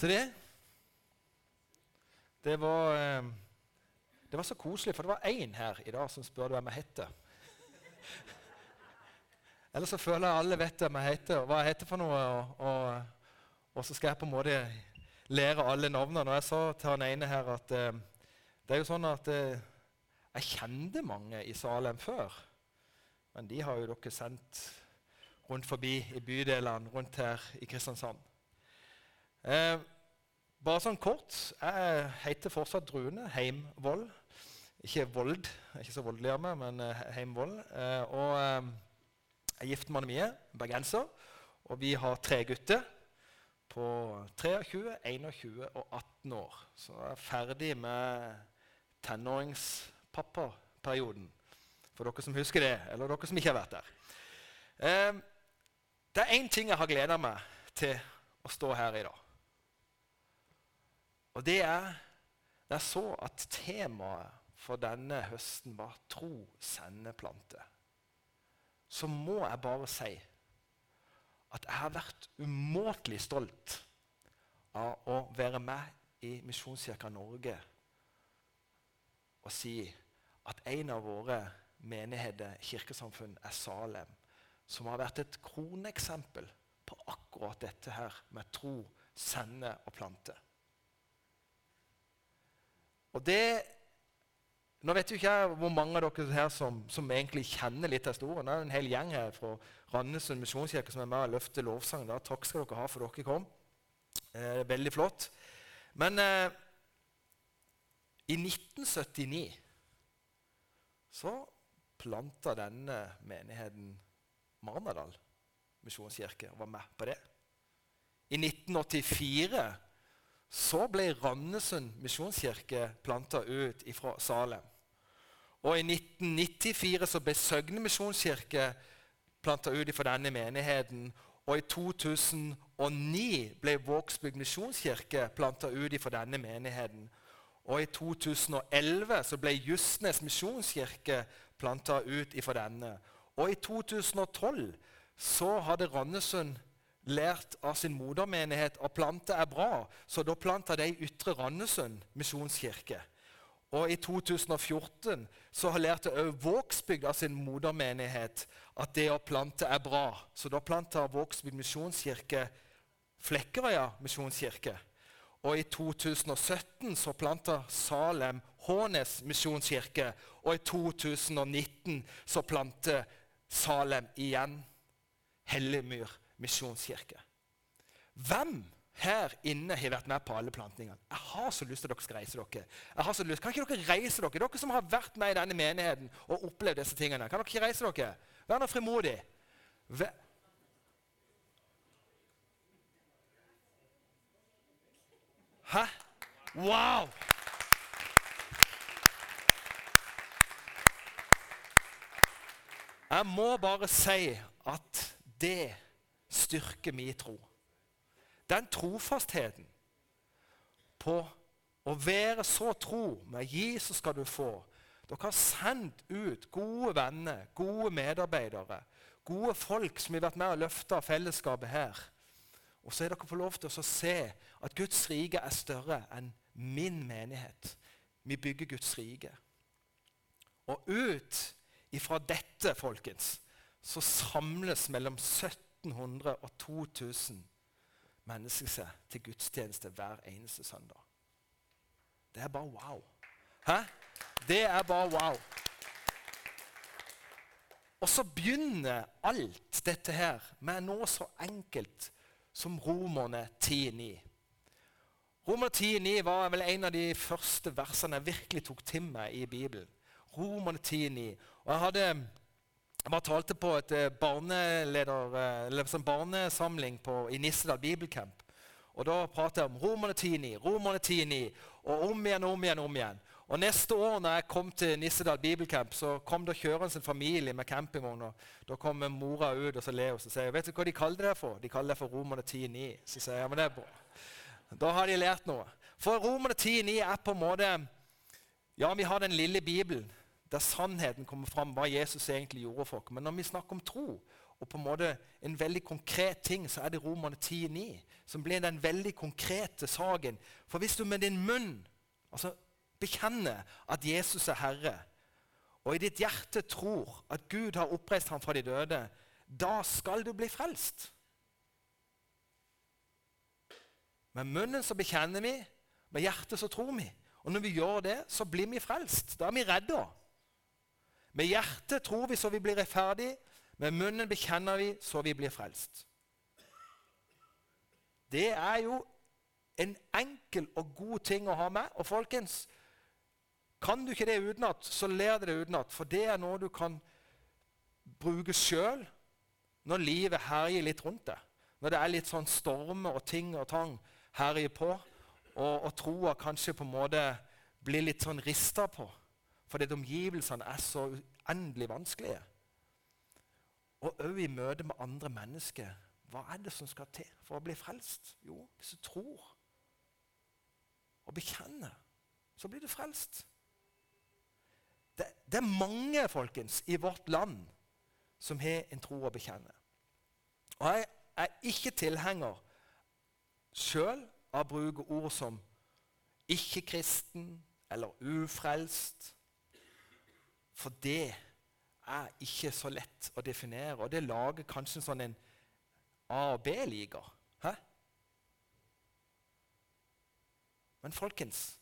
Så det Det var, eh, det var så koselig, for det var én her i dag som spurte hvem jeg heter. Ellers så føler jeg alle vet hvem jeg heter, og hva jeg heter for noe. Og, og, og så skal jeg på en måte lære alle navnene. Og jeg sa til han ene her at eh, det er jo sånn at eh, jeg kjente mange i Salem før. Men de har jo dere sendt rundt forbi i bydelene rundt her i Kristiansand. Eh, bare sånn kort. Jeg heter fortsatt Drune Heimvoll. Ikke Vold, ikke så voldelig av meg, men Heimvoll. Heimvold. Eh, og eh, jeg er gift med Anne Mie, bergenser. Og vi har tre gutter på 23, 21 og 18 år. Så jeg er ferdig med tenåringspappaperioden. For dere som husker det, eller dere som ikke har vært der. Eh, det er én ting jeg har gleda meg til å stå her i dag. Og det er da jeg så at temaet for denne høsten var tro, sendeplante. Så må jeg bare si at jeg har vært umåtelig stolt av å være med i Misjonskirka Norge og si at en av våre menigheter, kirkesamfunn, er Salem, som har vært et kroneksempel på akkurat dette her med tro, sende og plante. Og det nå vet jo ikke jeg hvor mange av dere her som, som egentlig kjenner litt av historien. Det er en hel gjeng her fra Randesund misjonskirke som er med og løfter lovsangen. Da. Takk skal dere ha for dere kom. Eh, veldig flott. Men eh, i 1979 så planta denne menigheten Marnardal misjonskirke og var med på det. I 1984 så ble Randesund misjonskirke planta ut fra Salem. Og i 1994 så ble Søgne misjonskirke planta ut fra denne menigheten. Og i 2009 ble Vågsbygd misjonskirke planta ut fra denne menigheten. Og i 2011 så ble Justnes misjonskirke planta ut fra denne. Og i 2012 så hadde Randesund lært av sin modermenighet at plante er bra, så da planta de Ytre Randesund misjonskirke. Og i 2014 så lærte òg Vågsbygd av sin modermenighet at det å plante er bra. Så da planta Vågsbygd misjonskirke Flekkerøya misjonskirke. Og i 2017 så planta Salem Hånes misjonskirke. Og i 2019 så planter Salem igjen Hellemyr misjonskirke. Hvem her inne har vært med på alle plantningene? Jeg har så lyst til at dere skal reise dere. Jeg har så lyst. Kan ikke dere reise dere? Dere som har vært med i denne menigheten og opplevd disse tingene. Kan dere reise dere? Vær nå frimodig. Hæ? Wow! Jeg må bare si at det styrker min tro. Den trofastheten på å være så tro med så skal du få'. Dere har sendt ut gode venner, gode medarbeidere, gode folk som har vært med og løfta fellesskapet her. Og så har dere fått lov til å se at Guds rike er større enn min menighet. Vi bygger Guds rike. Og ut ifra dette, folkens, så samles mellom 1700 og 2000 mennesker seg til gudstjeneste hver eneste søndag. Det er bare wow. Hæ? Det er bare wow. Og så begynner alt dette her med noe så enkelt som Romerne 10,9. Romerne 10,9 var vel en av de første versene jeg virkelig tok til meg i Bibelen. Romerne 10,9. Og jeg hadde jeg bare talte på et eh, barneleder, eh, barnesamling på, i Nissedal Bibelcamp. Og Da pratet jeg om Romerne 10,9, Romerne 10,9, og om igjen om igjen. om igjen. Og Neste år når jeg kom til Nissedal Bibelcamp, så kom det kjørende en familie med campingvogn. Da kom mora ut og så ler og så sier vet du hva de kaller det for? De kaller det for Romerne 10,9. Så sier jeg men det er bra. Da har de lært noe. For Romerne 10,9 er på en måte Ja, vi har den lille Bibelen der sannheten kommer fram, hva Jesus egentlig gjorde for oss. Men når vi snakker om tro og på en måte en veldig konkret ting, så er det Romerne 10,9 som blir den veldig konkrete saken. For hvis du med din munn altså bekjenner at Jesus er Herre, og i ditt hjerte tror at Gud har oppreist ham fra de døde, da skal du bli frelst. Med munnen så bekjenner vi, med hjertet så tror vi. Og når vi gjør det, så blir vi frelst. Da er vi redda. Med hjertet tror vi så vi blir rettferdige. Med munnen bekjenner vi så vi blir frelst. Det er jo en enkel og god ting å ha med. Og folkens, kan du ikke det utenat, så ler du det utenat. For det er noe du kan bruke sjøl når livet herjer litt rundt deg. Når det er litt sånn stormer og ting og tang herjer på og, og troa kanskje på en måte blir litt sånn rista på fordi omgivelsene er så uendelig vanskelige. Og òg i møte med andre mennesker. Hva er det som skal til for å bli frelst? Jo, hvis du tror og bekjenner, så blir du frelst. Det, det, er mange folkens, i vårt land som har en tro å bekjenne. Og Jeg er ikke tilhenger sjøl av å bruke ord som ikke-kristen eller ufrelst. For det er ikke så lett å definere, og det lager kanskje sånn en A- og B-liga. Men folkens,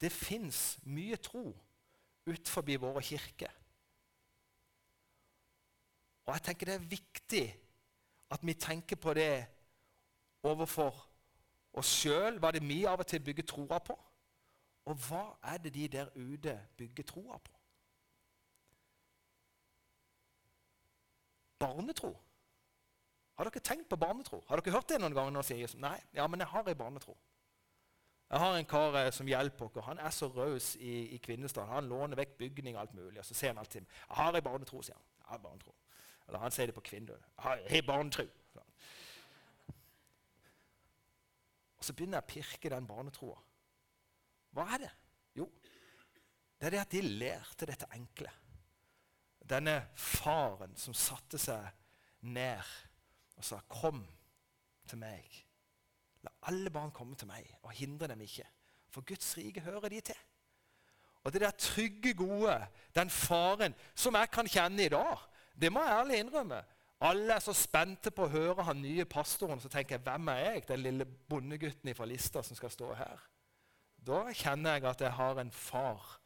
det fins mye tro utenfor våre kirker. Og jeg tenker det er viktig at vi tenker på det overfor oss sjøl, hva det vi av og til bygger troa på. Og hva er det de der ute bygger troa på? Barnetro. Har dere tenkt på barnetro? Har dere hørt det noen ganger? Når sier nei, ja, men jeg har ei barnetro. Jeg har en kar eh, som hjelper oss. Han er så raus i, i Kvinesdal. Han låner vekk bygning og alt mulig. Og så sier han alltid 'Jeg har ei barnetro', sier han. Jeg har barnetro. Eller han sier det på kvinner. 'Jeg har barnetro'. Og så begynner jeg å pirke den barnetroa. Hva er det? Jo, det er det at de lærte dette enkle. Denne faren som satte seg ned og sa 'Kom til meg'. La alle barn komme til meg, og hindre dem ikke. For Guds rike hører de til. Og det der trygge, gode, den faren som jeg kan kjenne i dag, det må jeg ærlig innrømme. Alle er så spente på å høre han nye pastoren. Så tenker jeg, hvem er jeg, den lille bondegutten fra Lista som skal stå her? Da kjenner jeg at jeg har en far,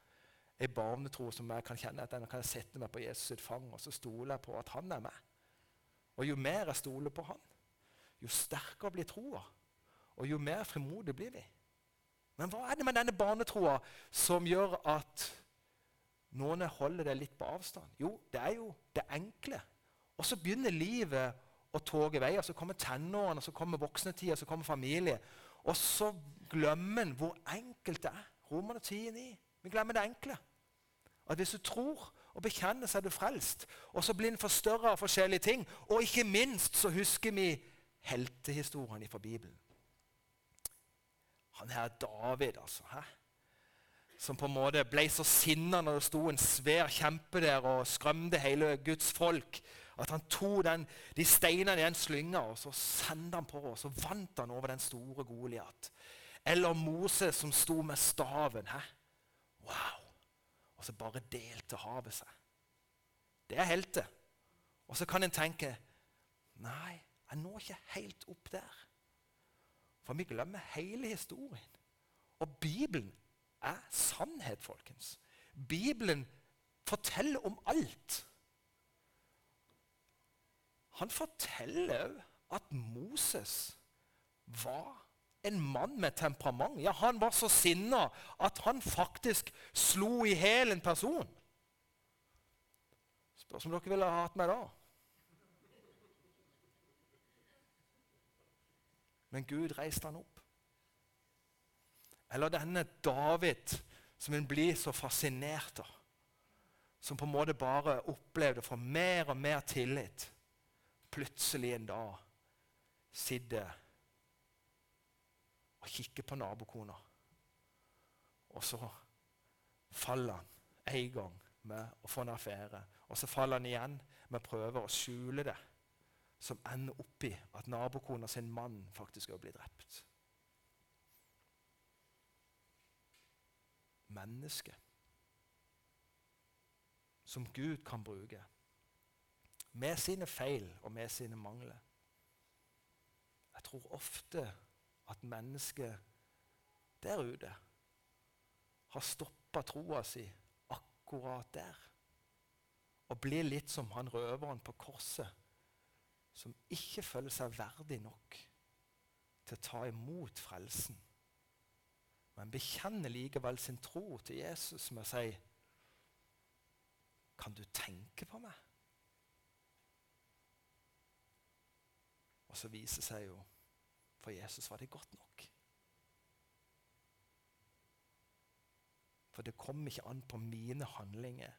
en barnetro som jeg kan kjenne at jeg kan sette meg på Jesus sitt fang, og så stoler jeg på at han er med. Og jo mer jeg stoler på han, jo sterkere blir troa, og jo mer frimodige blir vi. Men hva er det med denne barnetroa som gjør at noen holder det litt på avstand? Jo, det er jo det enkle. Og så begynner livet å toge vei. og Så kommer tenårene, så kommer voksnetida, så kommer familie. Og så glemmer en hvor enkelt det er. Romerne 10,9. Vi glemmer det enkle. At hvis du tror og bekjenner, så er du frelst. Og så blir en forstørra av forskjellige ting. Og ikke minst så husker vi heltehistorien fra Bibelen. Han her David, altså. Hæ? Som på en måte ble så sinna når det sto en svær kjempe der og skrømte hele Guds folk. At han tok den, de steinene i den slynga og så sendte han på, og så vant han over den store Goliat. Eller Moses som sto med staven. Hæ? Wow! Og så bare delte havet seg. Det er helter. Og så kan en tenke Nei, jeg når ikke helt opp der. For vi glemmer hele historien. Og Bibelen er sannhet, folkens. Bibelen forteller om alt. Han forteller òg at Moses var en mann med temperament. Ja, Han var så sinna at han faktisk slo i hjel en person. Spørs om dere ville ha hatt meg da. Men Gud reiste han opp. Eller denne David som en blir så fascinert av. Som på en måte bare opplevde å få mer og mer tillit. Plutselig en dag sitter og kikker på nabokona. Og så faller han en gang med å få en affære. Og så faller han igjen med å prøve å skjule det som ender opp i at nabokona sin mann faktisk òg blir drept. Menneske som Gud kan bruke, med sine feil og med sine mangler. Jeg tror ofte at mennesket der ute har stoppa troa si akkurat der. Og blir litt som han røveren på korset, som ikke føler seg verdig nok til å ta imot frelsen. Men bekjenner likevel sin tro til Jesus med å si Kan du tenke på meg? Og så viser seg jo For Jesus var det godt nok. For det kommer ikke an på mine handlinger.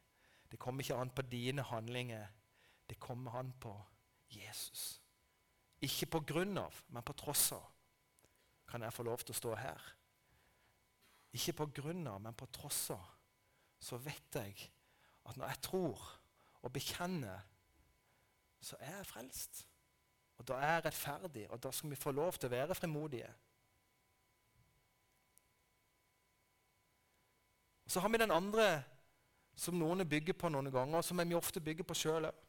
Det kommer ikke an på dine handlinger. Det kommer an på Jesus. Ikke på grunn av, men på tross av kan jeg få lov til å stå her. Ikke på grunn av, men på tross av så vet jeg at når jeg tror og bekjenner, så er jeg frelst. Og da er jeg rettferdig, og da skal vi få lov til å være frimodige. Og Så har vi den andre som noen bygger på noen ganger, og som vi ofte bygger på sjøl òg.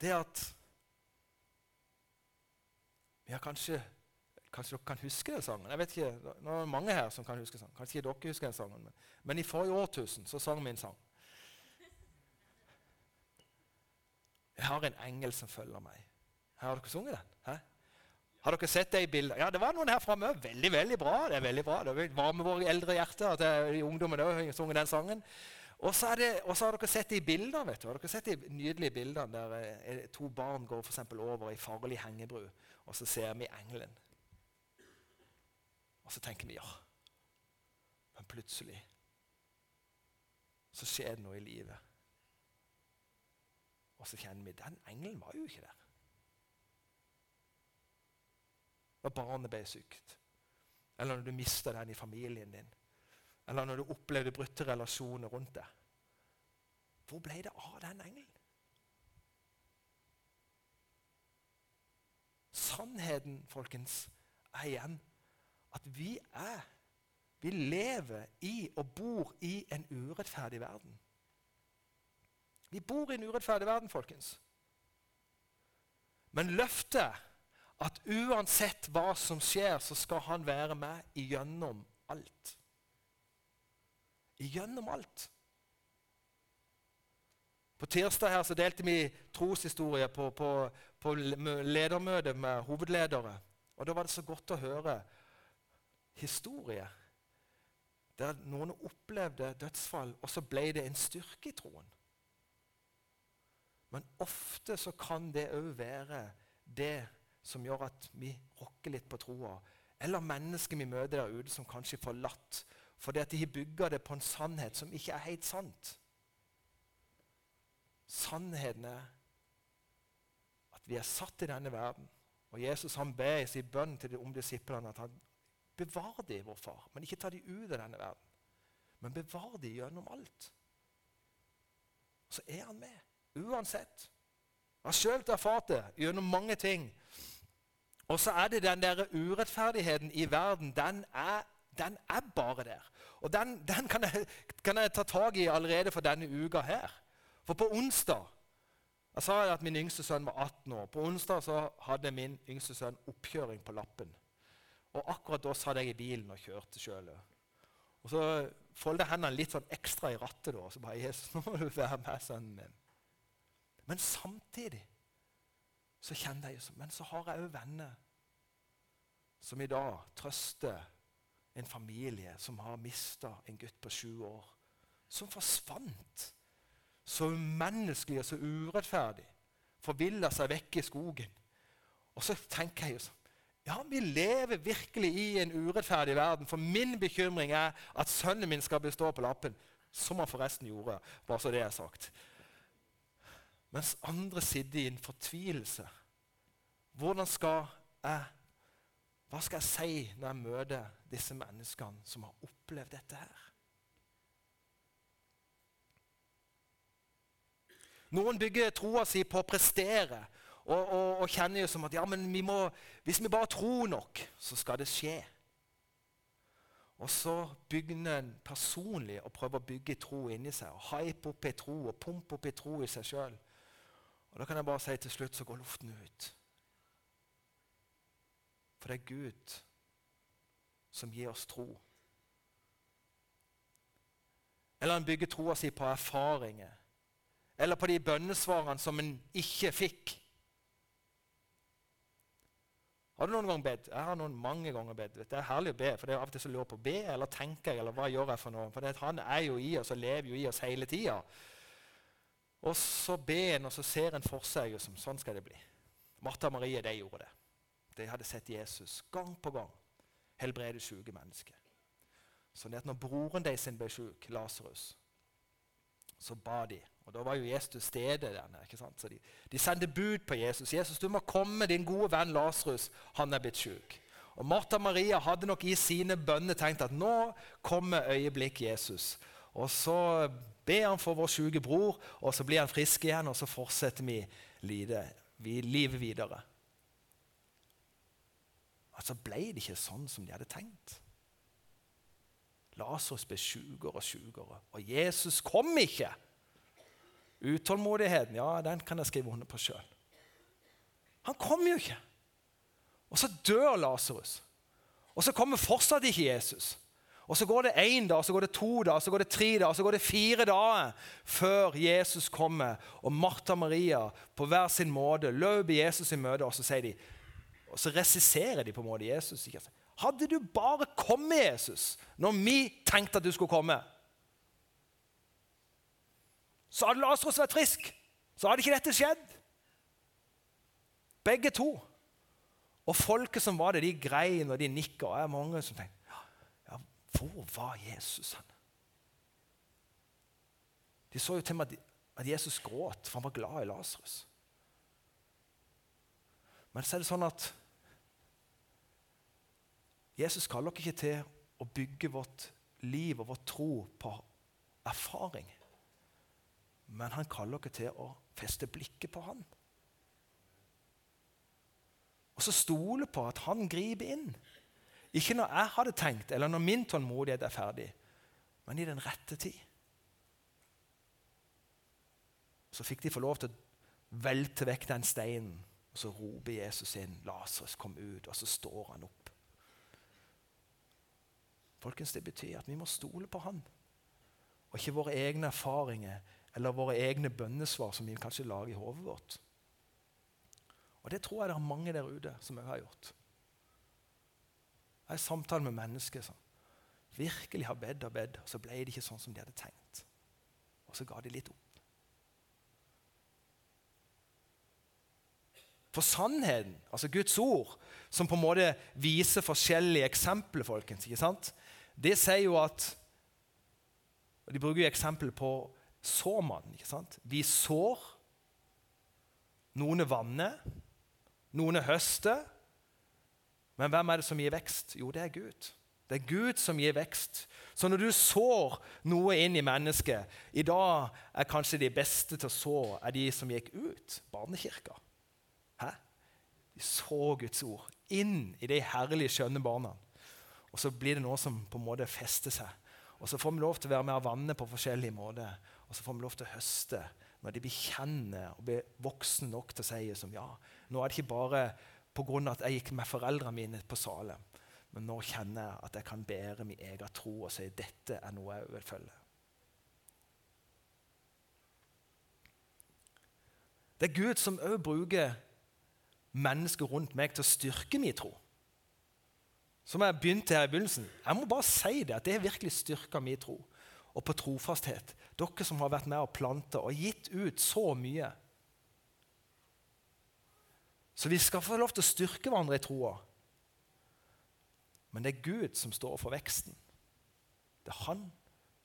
Det at vi har kanskje Kanskje dere kan huske den sangen? Jeg vet ikke, Nå er det mange her som kan huske sangen. Kanskje dere husker den sangen, men, men i forrige årtusen så sang vi en sang. Jeg har en engel som følger meg. Har dere sunget den? Hæ? Har dere sett det i bildet? Ja, det var noen her framme. Veldig veldig bra. Det er veldig bra. Det varmer våre eldre hjerter at de ungdommen òg sunget den sangen. Og så, har dere sett det i bilder. vet du. Har dere sett de nydelige bildene der eh, to barn går for over i farlig hengebru, og så ser vi engelen. Og så tenker vi ja. Men plutselig så skjer det noe i livet. Og så kjenner vi den engelen var jo ikke der. når barnet ble sykt, eller når du mista den i familien din, eller når du opplevde brutte relasjoner rundt deg. Hvor ble det av den engelen? Sannheten, folkens, er igjen at vi er Vi lever i og bor i en urettferdig verden. Vi bor i en urettferdig verden, folkens. Men løftet at uansett hva som skjer, så skal han være med igjennom alt. Igjennom alt. På tirsdag her så delte vi troshistorie på, på, på ledermøte med hovedledere. Og Da var det så godt å høre historie der noen opplevde dødsfall, og så ble det en styrke i troen. Men ofte så kan det òg være det som gjør at vi rokker litt på troa. Eller mennesker vi møter der ute som kanskje er forlatt fordi at de har bygga det på en sannhet som ikke er helt sant. Sannheten er at vi er satt i denne verden. Og Jesus han ber i sin bønn til de om disiplene at han bevarer dem, vår far, men ikke ta dem ut av denne verden. Men bevar dem gjennom alt. Så er han med, uansett. Jeg har sjøl erfart det gjennom mange ting. Og så er det den der urettferdigheten i verden. Den er, den er bare der. Og den, den kan, jeg, kan, jeg, ta tak i allerede for denne uka her. For på onsdag Jeg sa at min yngste sønn var 18 år. På onsdag så hadde min yngste sønn oppkjøring på lappen. Og akkurat da satt jeg i bilen og kjørte sjøl. Og så folda jeg hendene litt sånn ekstra i rattet. da, og så bare 'Jesus, nå må du være med, sønnen min.' Men samtidig så kjenner jeg Men så har jeg òg venner som i dag trøster en familie som har mista en gutt på sju år. Som forsvant. Så umenneskelig og så urettferdig. Forvilla seg vekk i skogen. Og så tenker jeg jo sånn Ja, vi lever virkelig i en urettferdig verden. For min bekymring er at sønnen min skal bestå på lappen. Som han forresten gjorde. Bare så det er sagt. Mens andre sitter i en fortvilelse. Hvordan skal jeg Hva skal jeg si når jeg møter disse menneskene som har opplevd dette her? Noen bygger troa si på å prestere og, og, og kjenner jo som at ja, men vi må, hvis vi bare tror nok, så skal det skje. Og så begynner en personlig å prøve å bygge tro inni seg. og Hype opp i tro og pumpe opp i tro i seg sjøl. Og da kan jeg bare si til slutt så går luften ut. For det er Gud som gir oss tro. Eller en bygger troa si på erfaringer. Eller på de bønnesvarene som en ikke fikk. Har du noen gang bedt? Jeg har noen mange ganger bedt. Det er herlig å be, for det er av og til så lurer på be, eller tenker jeg, eller hva gjør jeg for noe? For det, Han er jo i oss og lever jo i oss hele tida. Og så ber en, og så ser en for seg som sånn skal det bli. Martha og Marie de gjorde det. De hadde sett Jesus gang på gang helbrede syke mennesker. Så det at når broren deres ble syk, Lasarus, så ba de. Og Da var jo Jesus til stedet der. ikke sant? Så de, de, sendte bud på Jesus. 'Jesus, du må komme, din gode venn Lasarus. Han er blitt syk.' Og Martha Maria hadde nok i sine bønner tenkt at nå kommer øyeblikk Jesus. Og så ber han for vår syke bror, og så blir han frisk igjen, og så fortsetter vi vi livet videre. Altså ble det ikke sånn som de hadde tenkt. Lasers ble sjukere og sjukere, og Jesus kom ikke. Utålmodigheten ja, den kan jeg skrive under på sjøl. Han kom jo ikke. Og så dør Lasarus. Og så kommer fortsatt ikke Jesus. Og Så går det én dag, så går det to dager, så går det tre dager, så går det fire dager før Jesus kommer. Og Martha og Maria på hver sin måte løper Jesus i møte, og så sier de, og så regisserer de på en måte Jesus. Hadde du bare kommet, Jesus, når vi tenkte at du skulle komme, så hadde Lasarus vært frisk. Så hadde ikke dette skjedd. Begge to. Og folket som var det, de grein og de nikka. Og det er mange som tenker ja, Hvor var Jesus? han? De så jo til og med at Jesus gråt, for han var glad i Lasarus. Men så er det sånn at Jesus kaller dere ikke til å bygge vårt liv og vår tro på erfaring. Men han kaller dere til å feste blikket på han. Og så stole på at han griper inn. Ikke når jeg hadde tenkt, eller når min tålmodighet er ferdig, men i den rette tid. Så fikk de få lov til å velte vekk den steinen, og så roper Jesus inn. Lasarus, kom ut. Og så står han opp. Folkens, Det betyr at vi må stole på han, og ikke våre egne erfaringer eller våre egne bønnesvar som vi kanskje lager i hodet vårt. Og Det tror jeg det er mange der ute som òg har gjort. Jeg samtale med mennesker som virkelig har bedt og bedt, og så ble det ikke sånn som de hadde tenkt. Og så ga de litt opp. For sannheten, altså Guds ord, som på en måte viser forskjellige eksempler, folkens, ikke sant? det sier jo at og De bruker jo eksempel på såmannen. ikke sant? Vi sår. Noen er vannet, noen er høster. Men hvem er det som gir vekst? Jo, det er Gud. Det er Gud som gir vekst. Så når du sår noe inn i mennesket I dag er kanskje de beste til å så er de som gikk ut barnekirka. Hæ? De så Guds ord inn i de herlige, skjønne barna. Og så blir det noe som på en måte fester seg. Og så får vi lov til å være med og vanne på forskjellige måter. Og så får vi lov til å høste når de blir kjenne og blir voksne nok til å si som ja, nå er det ikke bare pga. at jeg gikk med foreldrene mine på Salem, men nå kjenner jeg at jeg kan bære min egen tro og si dette er noe jeg vil følge. Det er Gud som òg bruker mennesker rundt meg til å styrke min tro. Som jeg begynte her i begynnelsen. Jeg må bare si det, at det har virkelig styrka min tro. Og på trofasthet. Dere som har vært med og planta og gitt ut så mye. Så vi skal få lov til å styrke hverandre i troa. Men det er Gud som står for veksten. Det er Han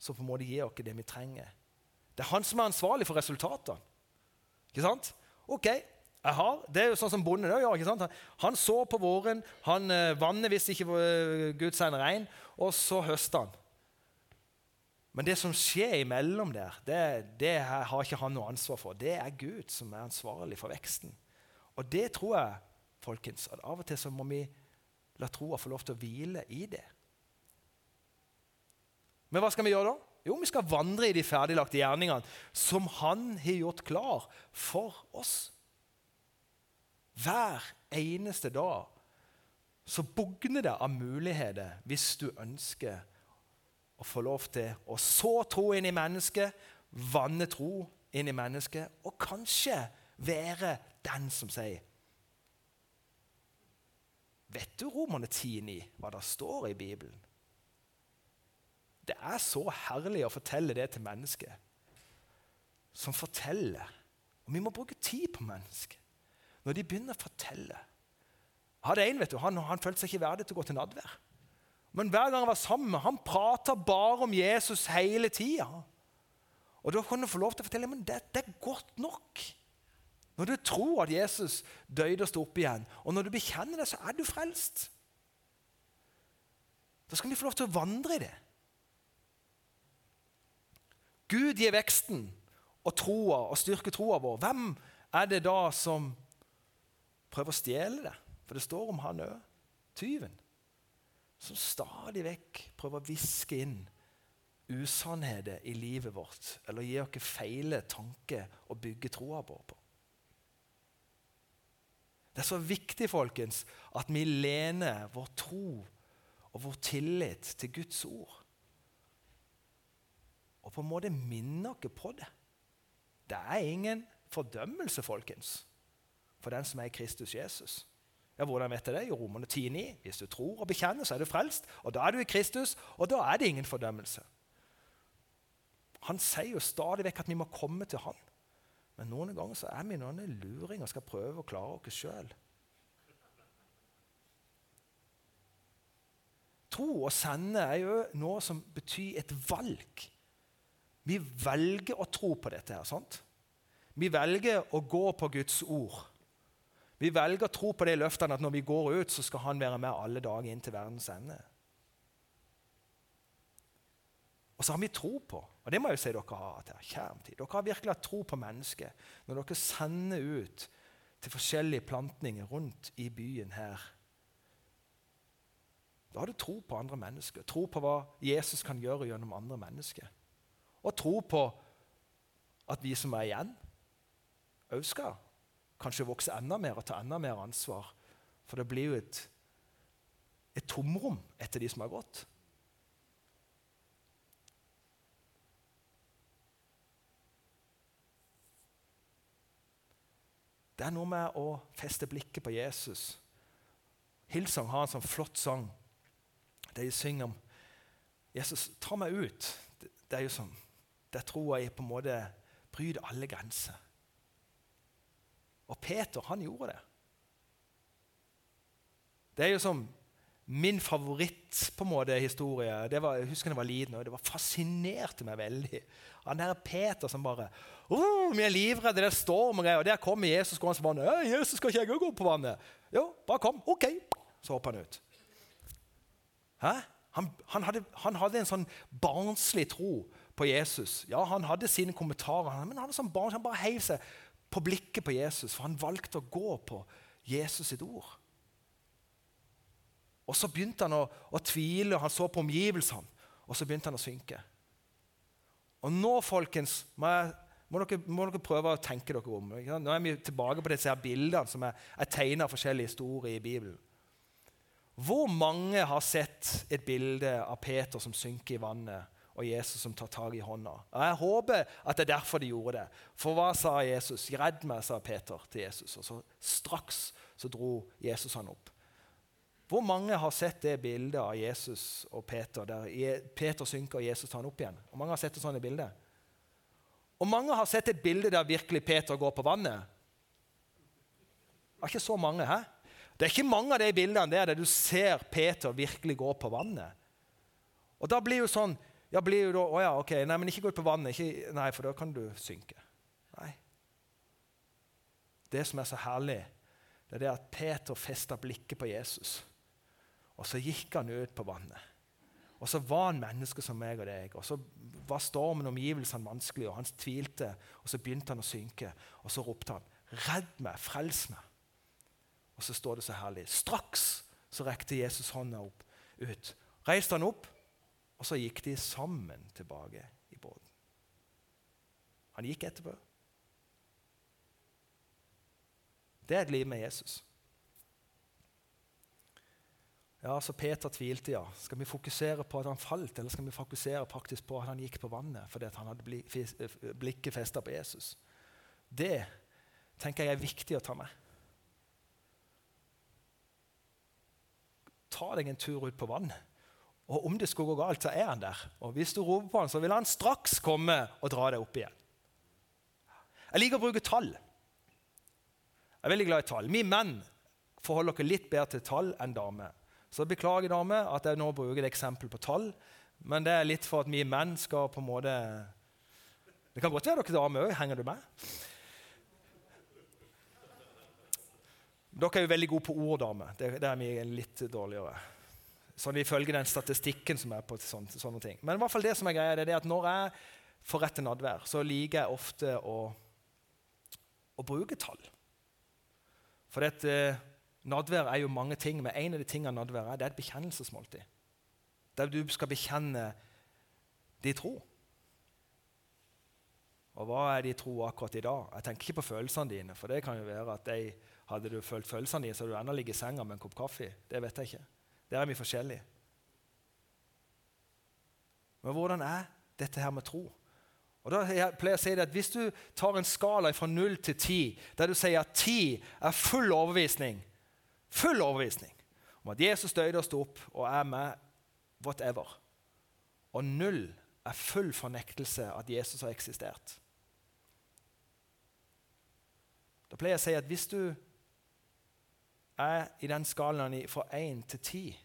som på en måte gir oss det vi trenger. Det er han som er ansvarlig for resultatene. Ikke sant? Ok, jeg har, Det er jo sånn som bonden gjør. ikke sant? Han så på våren, han eh, vanner hvis ikke eh, Gud sender regn, og så høster han. Men det som skjer imellom der, det, det har ikke han noe ansvar for. Det er Gud som er ansvarlig for veksten. Og det tror jeg folkens, at av og til så må vi la troa få lov til å hvile i det. Men hva skal vi gjøre da? Jo, vi skal vandre i de ferdiglagte gjerningene som Han har gjort klar for oss. Hver eneste dag så bugner det av muligheter hvis du ønsker å få lov til å så tro inn i mennesket, vanne tro inn i mennesket, og kanskje være den som sier Vet du Romerne 10,9, hva det står i Bibelen? Det er så herlig å fortelle det til mennesker som forteller. Og vi må bruke tid på mennesker når de begynner å fortelle. Jeg hadde en, vet du, han, han følte seg ikke verdig til å gå til nadvær. Men hver gang han var sammen med han prata bare om Jesus hele tida. Og da kunne han få lov til å fortelle men det, det er godt nok. Når du tror at Jesus døde og sto opp igjen, og når du bekjenner det, så er du frelst. Da skal vi få lov til å vandre i det. Gud gir veksten og troa og styrker troa vår. Hvem er det da som prøver å stjele det? For det står om han òg. Tyven som stadig vekk prøver å viske inn usannheter i livet vårt, eller gi oss feile tanker å bygge troa på. Det er så viktig folkens, at vi lener vår tro og vår tillit til Guds ord. Og på en måte minner oss på det. Det er ingen fordømmelse, folkens, for den som er Kristus Jesus. Ja, Hvordan vet jeg det? I Romerne 10,9. Hvis du tror og bekjenner, så er du frelst. Og da er du i Kristus, og da er det ingen fordømmelse. Han sier jo stadig vekk at vi må komme til han. Men noen ganger så er vi noen luringer og skal prøve å klare oss sjøl. Tro og sende er jo noe som betyr et valg. Vi velger å tro på dette. her, sant? Vi velger å gå på Guds ord. Vi velger å tro på de løftene at når vi går ut, så skal han være med alle dager inn til verdens ende. Og så har vi tro på, og det må jeg jo si dere har hatt her, kjermtid. Dere har virkelig hatt tro på mennesket når dere sender ut til forskjellige plantninger rundt i byen her. Da har du tro på andre mennesker, tro på hva Jesus kan gjøre gjennom andre mennesker. Og tro på at vi som er igjen, òg skal kanskje vokse enda mer og ta enda mer ansvar. For det blir jo et, et tomrom etter de som har gått. Det er noe med å feste blikket på Jesus. Hillsong har en sånn flott sang der de synger om Jesus, ta meg ut. Det, er jo sånn, Der tror jeg på en måte bryter alle grenser. Og Peter, han gjorde det. Det er jo som min favoritt på en måte historie. Var, jeg husker da jeg var liten, og det var fascinerte meg veldig. Han der Peter som bare oh, 'Vi er livredde, det er storm og greier.' Og der kommer Jesus gående på vannet. 'Jesus, skal ikke jeg gå på vannet?' 'Jo, bare kom.' 'Ok.' Så hopper han ut. Hæ? Han, han, hadde, han, hadde, en sånn barnslig tro på Jesus. Ja, Han hadde sine kommentarer, men han hadde sånn barn, han bare heiv seg på blikket på Jesus, for han valgte å gå på Jesus sitt ord. Og Så begynte han å, å tvile, han så på omgivelsene, og så begynte han å synke. Og nå, folkens, må, jeg, må, dere, må dere, prøve å tenke dere om. Nå er vi tilbake på disse bildene som er, er tegna av forskjellige historier i Bibelen. Hvor mange har sett et bilde av Peter som synker i vannet, og Jesus som tar tak i hånda. Og Jeg håper at det er derfor de gjorde det. For hva sa Jesus? 'Redd meg', sa Peter til Jesus. Og så straks så dro Jesus han opp. Hvor mange har sett det bildet av Jesus og Peter, der Peter synker og Jesus tar han opp igjen? Hvor mange har sett et sånt bilde? Og mange har sett et bilde der virkelig Peter går på vannet. Det er ikke så mange, hæ? Det er ikke mange av de bildene der, der du ser Peter virkelig gå på vannet. Og da blir jo sånn ja, blir jo da, å ja, ok, nei, men ikke gå ut på vannet, ikke, nei, for da kan du synke. Nei. Det som er så herlig, det er det at Peter festa blikket på Jesus. Og så gikk han ut på vannet. Og så var han menneske som meg og deg. Og så var stormen og omgivelsene vanskelig, og han tvilte. Og så begynte han å synke, og så ropte han, 'Redd meg, frels meg.' Og så står det så herlig. Straks så rekte Jesus hånda opp, ut. Reiste han opp, og så gikk de sammen tilbake i båten. Han gikk etterpå. Det er et liv med Jesus. Ja, så Peter tvilte, ja. Skal vi fokusere på at han falt, eller skal vi fokusere faktisk på at han gikk på vannet fordi han hadde blikket festa på Jesus? Det tenker jeg er viktig å ta med. Ta deg en tur ut på vannet. Og om det skulle gå galt, så er han der. Og hvis du roper på han, så vil han straks komme og dra deg opp igjen. Jeg liker å bruke tall. Jeg er veldig glad i tall. Vi menn forholder dere litt bedre til tall enn damer. Så beklager, dame, at jeg nå bruker et eksempel på tall. Men det er litt for at vi menn skal på en måte Det kan godt være dere damer òg. Henger du med? Dere er jo veldig gode på ord, damer. Det, det er vi litt dårligere. Sånn Ifølge den statistikken som er på sånne, sånne ting. Men i hvert fall det som er greia, det er at når jeg får rett til nadvær, så liker jeg ofte å, å bruke tall. For dette Nadvær er jo mange ting, men en av de tingene nadvær er, det er et bekjennelsesmåltid. Der du skal bekjenne din tro. Og hva er din tro akkurat i dag? Jeg tenker ikke på følelsene dine. For det kan jo være at de, hadde du følt følelsene dine, så hadde du ennå ligget i senga med en kopp kaffe. Det vet jeg ikke. Der er vi forskjellige. Men hvordan er dette her med tro? Og da pleier jeg å si det at Hvis du tar en skala fra 0 til 10, der du sier at 10 er full overbevisning, Full overbevisning om at Jesus døde og sto opp og er med whatever. Og null er full fornektelse at Jesus har eksistert. Da pleier jeg å si at hvis du er i den skalaen fra 1 til 10,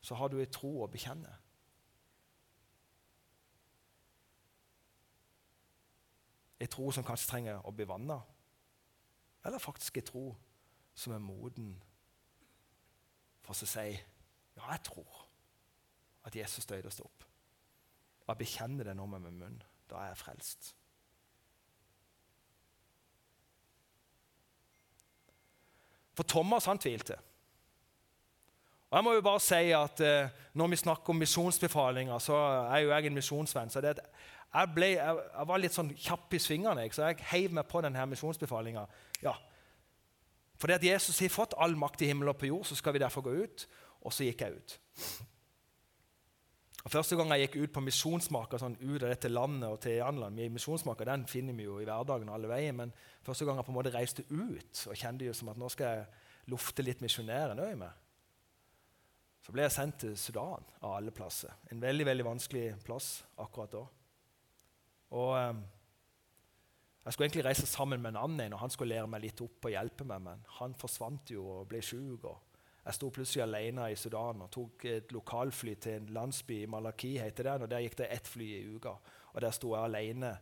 så har du en tro å bekjenne. En tro som kanskje trenger å bli vanna, eller faktisk en tro som er moden for å si ja, jeg tror at Jesus døde og sto opp. Og jeg bekjenner det nå med min munn. Da er jeg frelst. For Thomas han tvilte. Og jeg må jo bare si at eh, Når vi snakker om misjonsbefalinger, så er jo jeg en misjonsvenn. så det, at jeg, ble, jeg, jeg, var litt sånn kjapp i svingene, så jeg heiv meg på denne misjonsbefalinga. Ja, fordi at Jesus har fått all makt i himmel og på jord, så skal vi derfor gå ut. Og så gikk jeg ut. Og Første gang jeg gikk ut på misjonsmaker, sånn ut av dette landet og til Janland Misjonsmaker den finner vi jo i hverdagen alle veier, men første gang jeg på en måte reiste ut og kjente jo som at nå skal jeg lufte litt misjonæren òg med, så ble jeg sendt til Sudan av alle plasser. En veldig veldig vanskelig plass akkurat da. Og... Jeg skulle egentlig reise sammen med en annen og han skulle lære meg litt opp og hjelpe meg, men han forsvant jo og ble sjuk. Jeg sto plutselig alene i Sudan og tok et lokalfly til en landsby i Malaki. heter den, og Der gikk det ett fly i uka. Og Der sto jeg alene.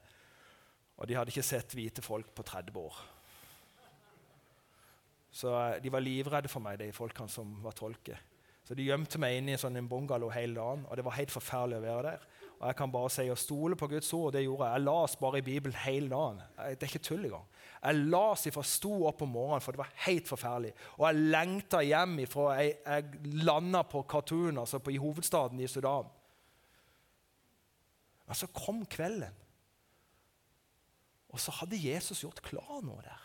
Og de hadde ikke sett hvite folk på 30 år. Så eh, de var livredde for meg, de folkene som var tolker. Så de gjemte meg inne i en sånn bungalow hele dagen, og det var helt forferdelig å være der. Og jeg kan bare si å stole på Guds ord. og det gjorde Jeg Jeg las bare i Bibelen hele dagen. Det er ikke tull engang. Jeg las ifra sto opp om morgenen, for det var helt forferdelig. Og jeg lengta hjem ifra jeg, jeg landa på Khartoum, altså på, i hovedstaden i Sudan. Men så kom kvelden, og så hadde Jesus gjort klar noe der.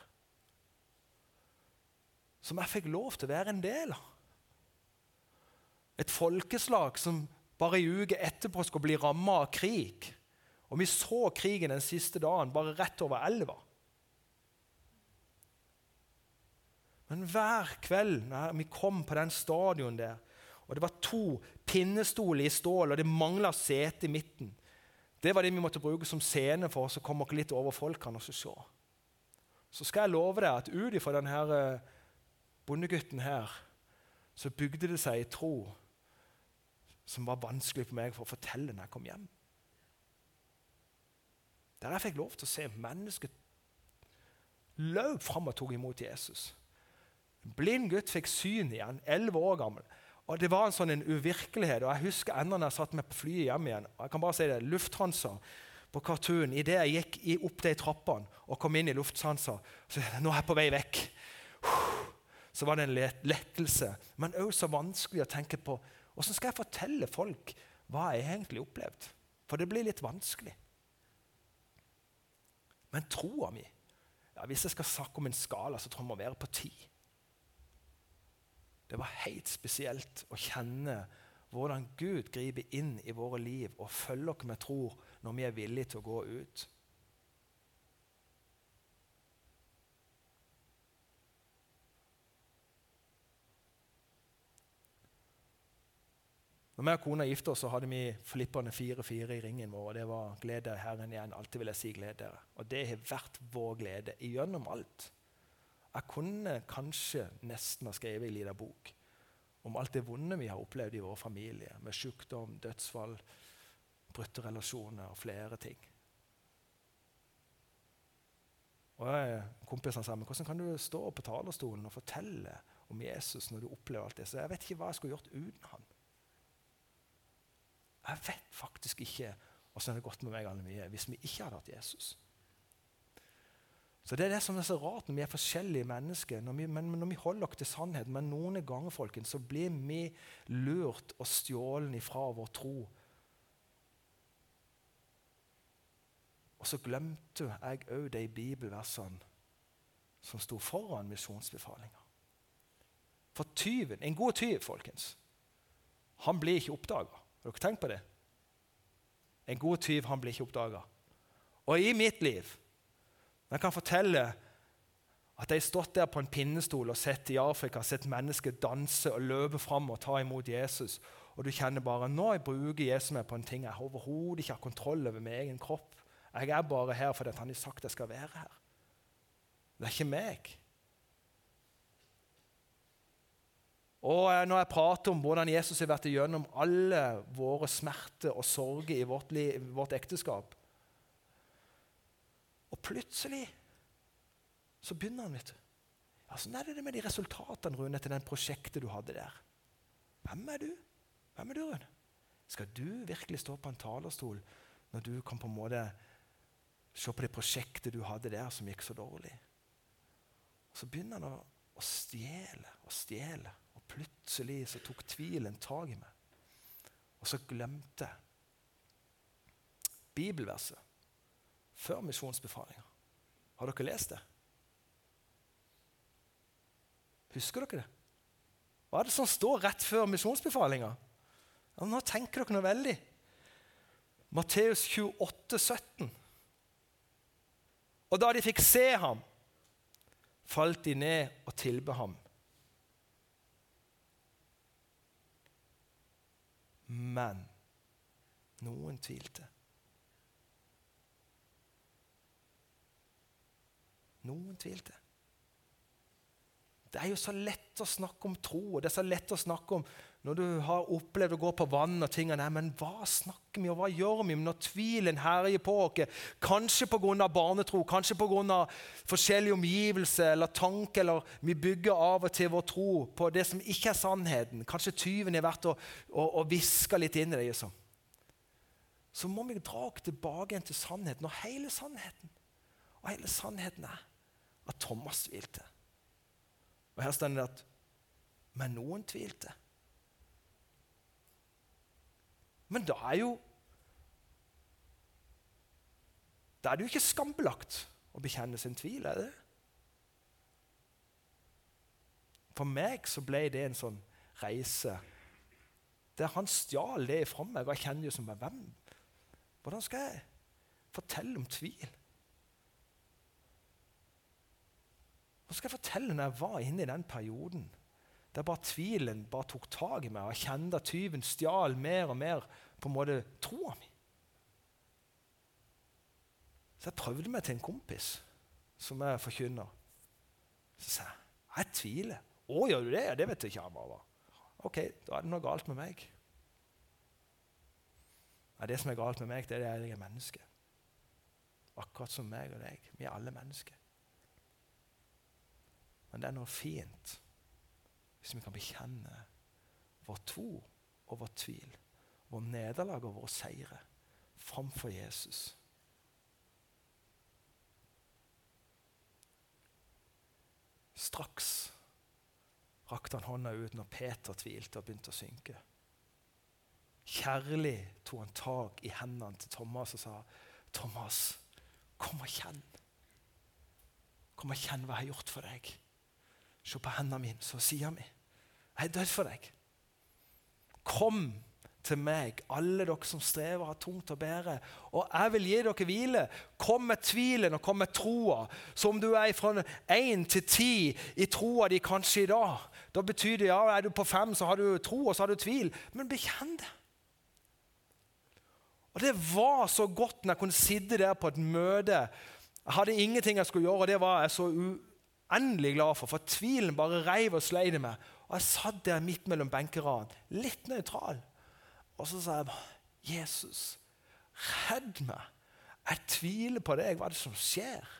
Som jeg fikk lov til å være en del av. Et folkeslag som bare ei uke etterpå skulle bli ramma av krig. Og vi så krigen den siste dagen, bare rett over elva. Men hver kveld når vi kom på den stadion der, og det var to pinnestoler i stål, og det mangla sete i midten Det var det vi måtte bruke som scene for oss å komme litt over folkene og se. Så skal jeg love deg at ut ifra denne eh, bondegutten her, så bygde det seg i tro som var vanskelig for meg for å fortelle når jeg kom hjem. Der jeg fikk lov til å se mennesket løp fram og tok imot Jesus. En blind gutt fikk syn igjen, elleve år gammel. Og Det var en sånn en uvirkelighet. og Jeg husker enda når jeg satt meg på flyet hjem igjen. og jeg kan bare si det, Lufthansa på Cartoon, idet jeg gikk opp de trappene og kom inn i Lufthansa så Nå er jeg på vei vekk. Så var det en lettelse, men òg så vanskelig å tenke på hvordan skal jeg fortelle folk hva jeg egentlig har opplevd. For det blir litt vanskelig. Men troa mi ja, Hvis jeg skal snakke om en skala, så tror jeg må være på ti. Det var helt spesielt å kjenne hvordan Gud griper inn i våre liv og følger oss med tro når vi er villige til å gå ut. Når vi og kona gifta oss, så hadde vi flipperne 4-4 i ringen vår. og Det var 'gled deg, Herren igjen'. Alltid vil jeg si 'gled dere'. Og det har vært vår glede gjennom alt. Jeg kunne kanskje nesten ha skrevet en liten bok om alt det vonde vi har opplevd i vår familie, med sykdom, dødsfall, brutte relasjoner og flere ting. Og jeg, Kompisene sa hvordan kan du stå på talerstolen og fortelle om Jesus når du opplever alt det? Så jeg vet ikke hva jeg skulle gjort uten han. Jeg vet faktisk ikke hvordan det hadde gått med meg alle mye hvis vi ikke hadde hatt Jesus. Så Det er det som er så rart når vi er forskjellige mennesker. Når vi, men når vi holder oss til sannheten. Men noen ganger folkens, så blir vi lurt og stjålet ifra vår tro. Og så glemte jeg òg de bibelversene som sto foran misjonsbefalinga. For tyven, en god tyv, folkens, han blir ikke oppdaga. Har dere tenkt på det? En god tyv han blir ikke oppdaga. Og i mitt liv Jeg kan fortelle at jeg har stått der på en pinnestol og sett i Afrika sett mennesker danse og løpe fram og ta imot Jesus. Og du kjenner bare nå jeg bruker Jesus meg på en ting jeg overhodet ikke har kontroll over min egen kropp. Jeg er bare her fordi han har sagt jeg skal være her. Det er ikke meg. Og eh, Når jeg prater om hvordan Jesus har vært igjennom alle våre smerter og sorger i vårt, liv, vårt ekteskap Og plutselig så begynner han, vet du. Ja, Sånn er det med de resultatene Rune, til den prosjektet du hadde der. Hvem er du? Hvem er du, Rune? Skal du virkelig stå på en talerstol når du kan på en måte se på det prosjektet du hadde der, som gikk så dårlig? Så begynner han å, å stjele og stjele plutselig så tok tvilen tak i meg. Og så glemte jeg bibelverset før misjonsbefalinga. Har dere lest det? Husker dere det? Hva er det som står rett før misjonsbefalinga? Ja, nå tenker dere noe veldig. Matteus 28, 17. Og da de fikk se ham, falt de ned og tilbe ham. Men noen tvilte. Noen tvilte. Det er jo så lett å snakke om tro, og det er så lett å snakke om når du har opplevd å gå på vann og ting, nei, men hva snakker vi og hva gjør vi når tvilen herjer på oss? Kanskje pga. barnetro, kanskje pga. forskjellige omgivelser eller tanke. Eller vi bygger av og til vår tro på det som ikke er sannheten. Kanskje tyven har vært og, og hviska litt inn i det. Liksom. Så må vi dra oss tilbake til sannheten, og hele sannheten. Og hele sannheten er at Thomas tvilte. Og her står det at men noen tvilte. Men da er jo Da er det jo ikke skambelagt å bekjenne sin tvil, er det? For meg så ble det en sånn reise der han stjal det fra meg. Og jeg kjenner jo som hvem? Hvordan skal jeg fortelle om tvil? Hva skal jeg fortelle når jeg var inne i den perioden der bare tvilen bare tok tak i meg, og jeg kjente at tyven stjal mer og mer på en måte troa mi. Så jeg prøvde meg til en kompis som er forkynner. Så sa jeg jeg tviler. 'Å, gjør du det?' Ja, det vet jeg ikke. han var. Ok, da er det noe galt med meg. Ja, det som er galt med meg, det er at jeg er menneske. Akkurat som meg og deg. Vi er alle mennesker. Men det er noe fint hvis vi kan bekjenne vår tro og vår tvil, vår nederlag og våre seire framfor Jesus. Straks rakte han hånda ut når Peter tvilte og begynte å synke. Kjærlig tok han tak i hendene til Thomas og sa, 'Thomas, kom og kjenn.' Kom og kjenn hva jeg har gjort for deg. Se på hendene mine, så sier mi. Jeg er død for deg. Kom til meg, alle dere som strever og har tungt å bære, og jeg vil gi dere hvile. Kom med tvilen og kom med troa. Så om du er fra én til ti i troa di kanskje i dag, da betyr det ja, er du på fem, så har du tro, og så har du tvil. Men bekjenn det. Og Det var så godt når jeg kunne sitte der på et møte. Jeg hadde ingenting jeg skulle gjøre, og det var jeg så uendelig glad for. For tvilen bare reiv og sleide meg. Og jeg satt der midt mellom benkeradene, litt nøytral. Og så sa jeg bare, 'Jesus, redd meg. Jeg tviler på deg. Hva er det som skjer?'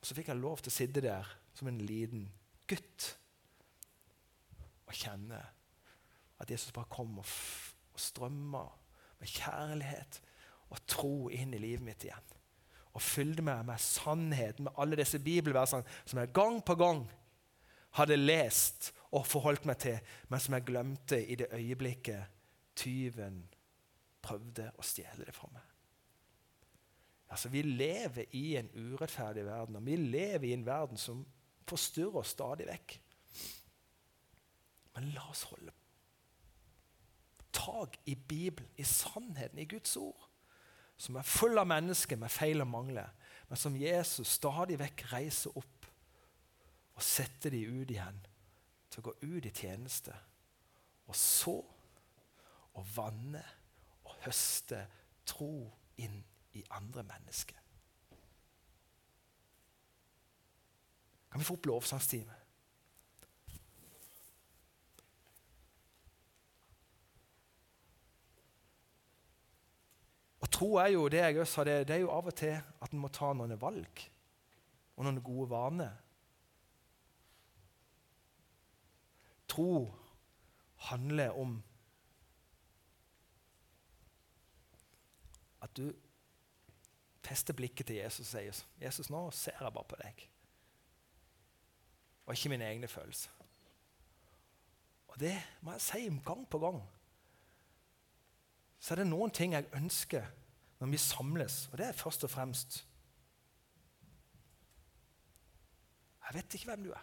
Og Så fikk jeg lov til å sitte der som en liten gutt og kjenne at Jesus bare kom og, og strømmer med kjærlighet og tro inn i livet mitt igjen. Og fylte meg med sannheten, med alle disse bibelversene som jeg gang på gang hadde lest og forholdt meg til, men som jeg glemte i det øyeblikket tyven prøvde å stjele det fra meg. Altså, Vi lever i en urettferdig verden, og vi lever i en verden som forstyrrer oss stadig vekk. Men la oss holde tak i Bibelen, i sannheten, i Guds ord, som er full av mennesker med feil og mangler, men som Jesus stadig vekk reiser opp og setter de ut igjen til å gå ut i tjeneste og så og vanne og høste tro inn i andre mennesker. Kan vi få opp lovsangstime? Og Tro er jo det jeg også sa, det, det er jo av og til at en må ta noen valg og noen gode vaner. Tro handler om at du fester blikket til Jesus og sier Jesus, nå ser jeg bare på deg. Og ikke mine egne følelser. Og det må jeg si gang på gang. Så er det noen ting jeg ønsker når vi samles, og det er først og fremst Jeg vet ikke hvem du er.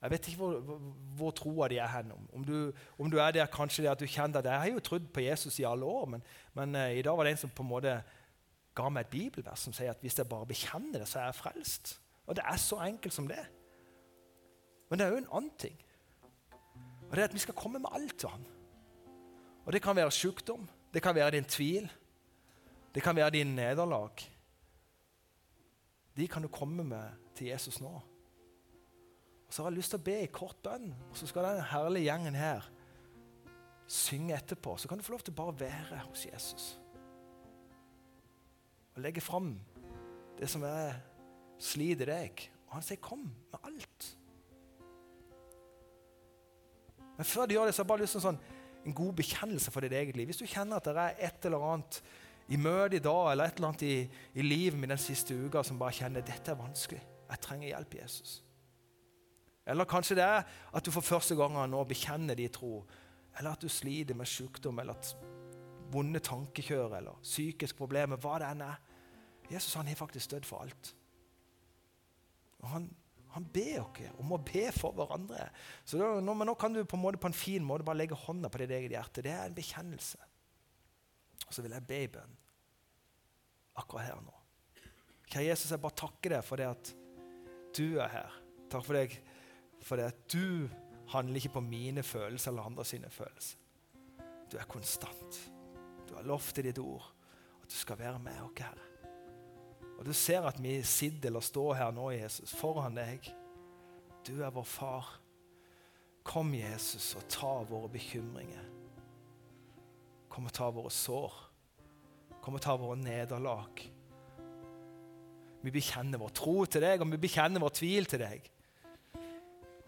Jeg vet ikke hvor, hvor, hvor troa di er hen. Om du, om du, er der kanskje det at du kjenner at Jeg har jo trodd på Jesus i alle år, men, men uh, i dag var det en som på en måte ga meg et bibelvers som sier at hvis jeg bare bekjenner det, så er jeg frelst. Og det er så enkelt som det. Men det er jo en annen ting. Og det er at vi skal komme med alt til han. Og det kan være sykdom, det kan være din tvil, det kan være din nederlag. De kan du komme med til Jesus nå. Og Så har jeg lyst til å be i kort bønn, og så skal den herlige gjengen her synge etterpå. Så kan du få lov til bare å være hos Jesus. Og legge fram det som er sliter deg. Og han sier 'kom med alt'. Men før de gjør det, så har jeg bare lyst til sånn, en god bekjennelse for ditt eget liv. Hvis du kjenner at det er et eller annet i møtet i dag eller et eller annet i, i livet mitt den siste uka som bare kjenner dette er vanskelig, jeg trenger hjelp, Jesus. Eller kanskje det er at du for første gang nå bekjenner din tro. Eller at du sliter med sykdom eller at vonde tankekjør eller psykiske problemer. Hva det enn er. Jesus han har faktisk dødd for alt. Og han, han ber oss om å be for hverandre. Så da, nå, nå, kan du på en, måte, på en fin måte bare legge hånda på ditt eget hjerte. Det er en bekjennelse. Og så vil jeg be i bønn akkurat her nå. Kjære Jesus, jeg bare takker deg for det at du er her. Takk for deg for det at du handler ikke på mine følelser eller andre sine følelser. Du er konstant. Du har lovt i ditt ord at du skal være med oss, Herre. Og du ser at vi sitter eller står her nå, Jesus, foran deg. Du er vår far. Kom, Jesus, og ta våre bekymringer. Kom og ta våre sår. Kom og ta våre nederlag. Vi bekjenner vår tro til deg, og vi bekjenner vår tvil til deg.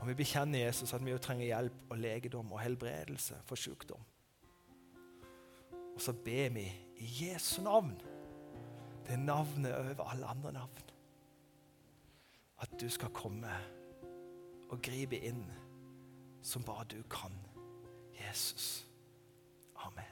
Og vi bekjenner Jesus at vi jo trenger hjelp og legedom og helbredelse for sykdom. Og så ber vi i Jesu navn, det navnet over alle andre navn, at du skal komme og gripe inn som bare du kan. Jesus. Amen.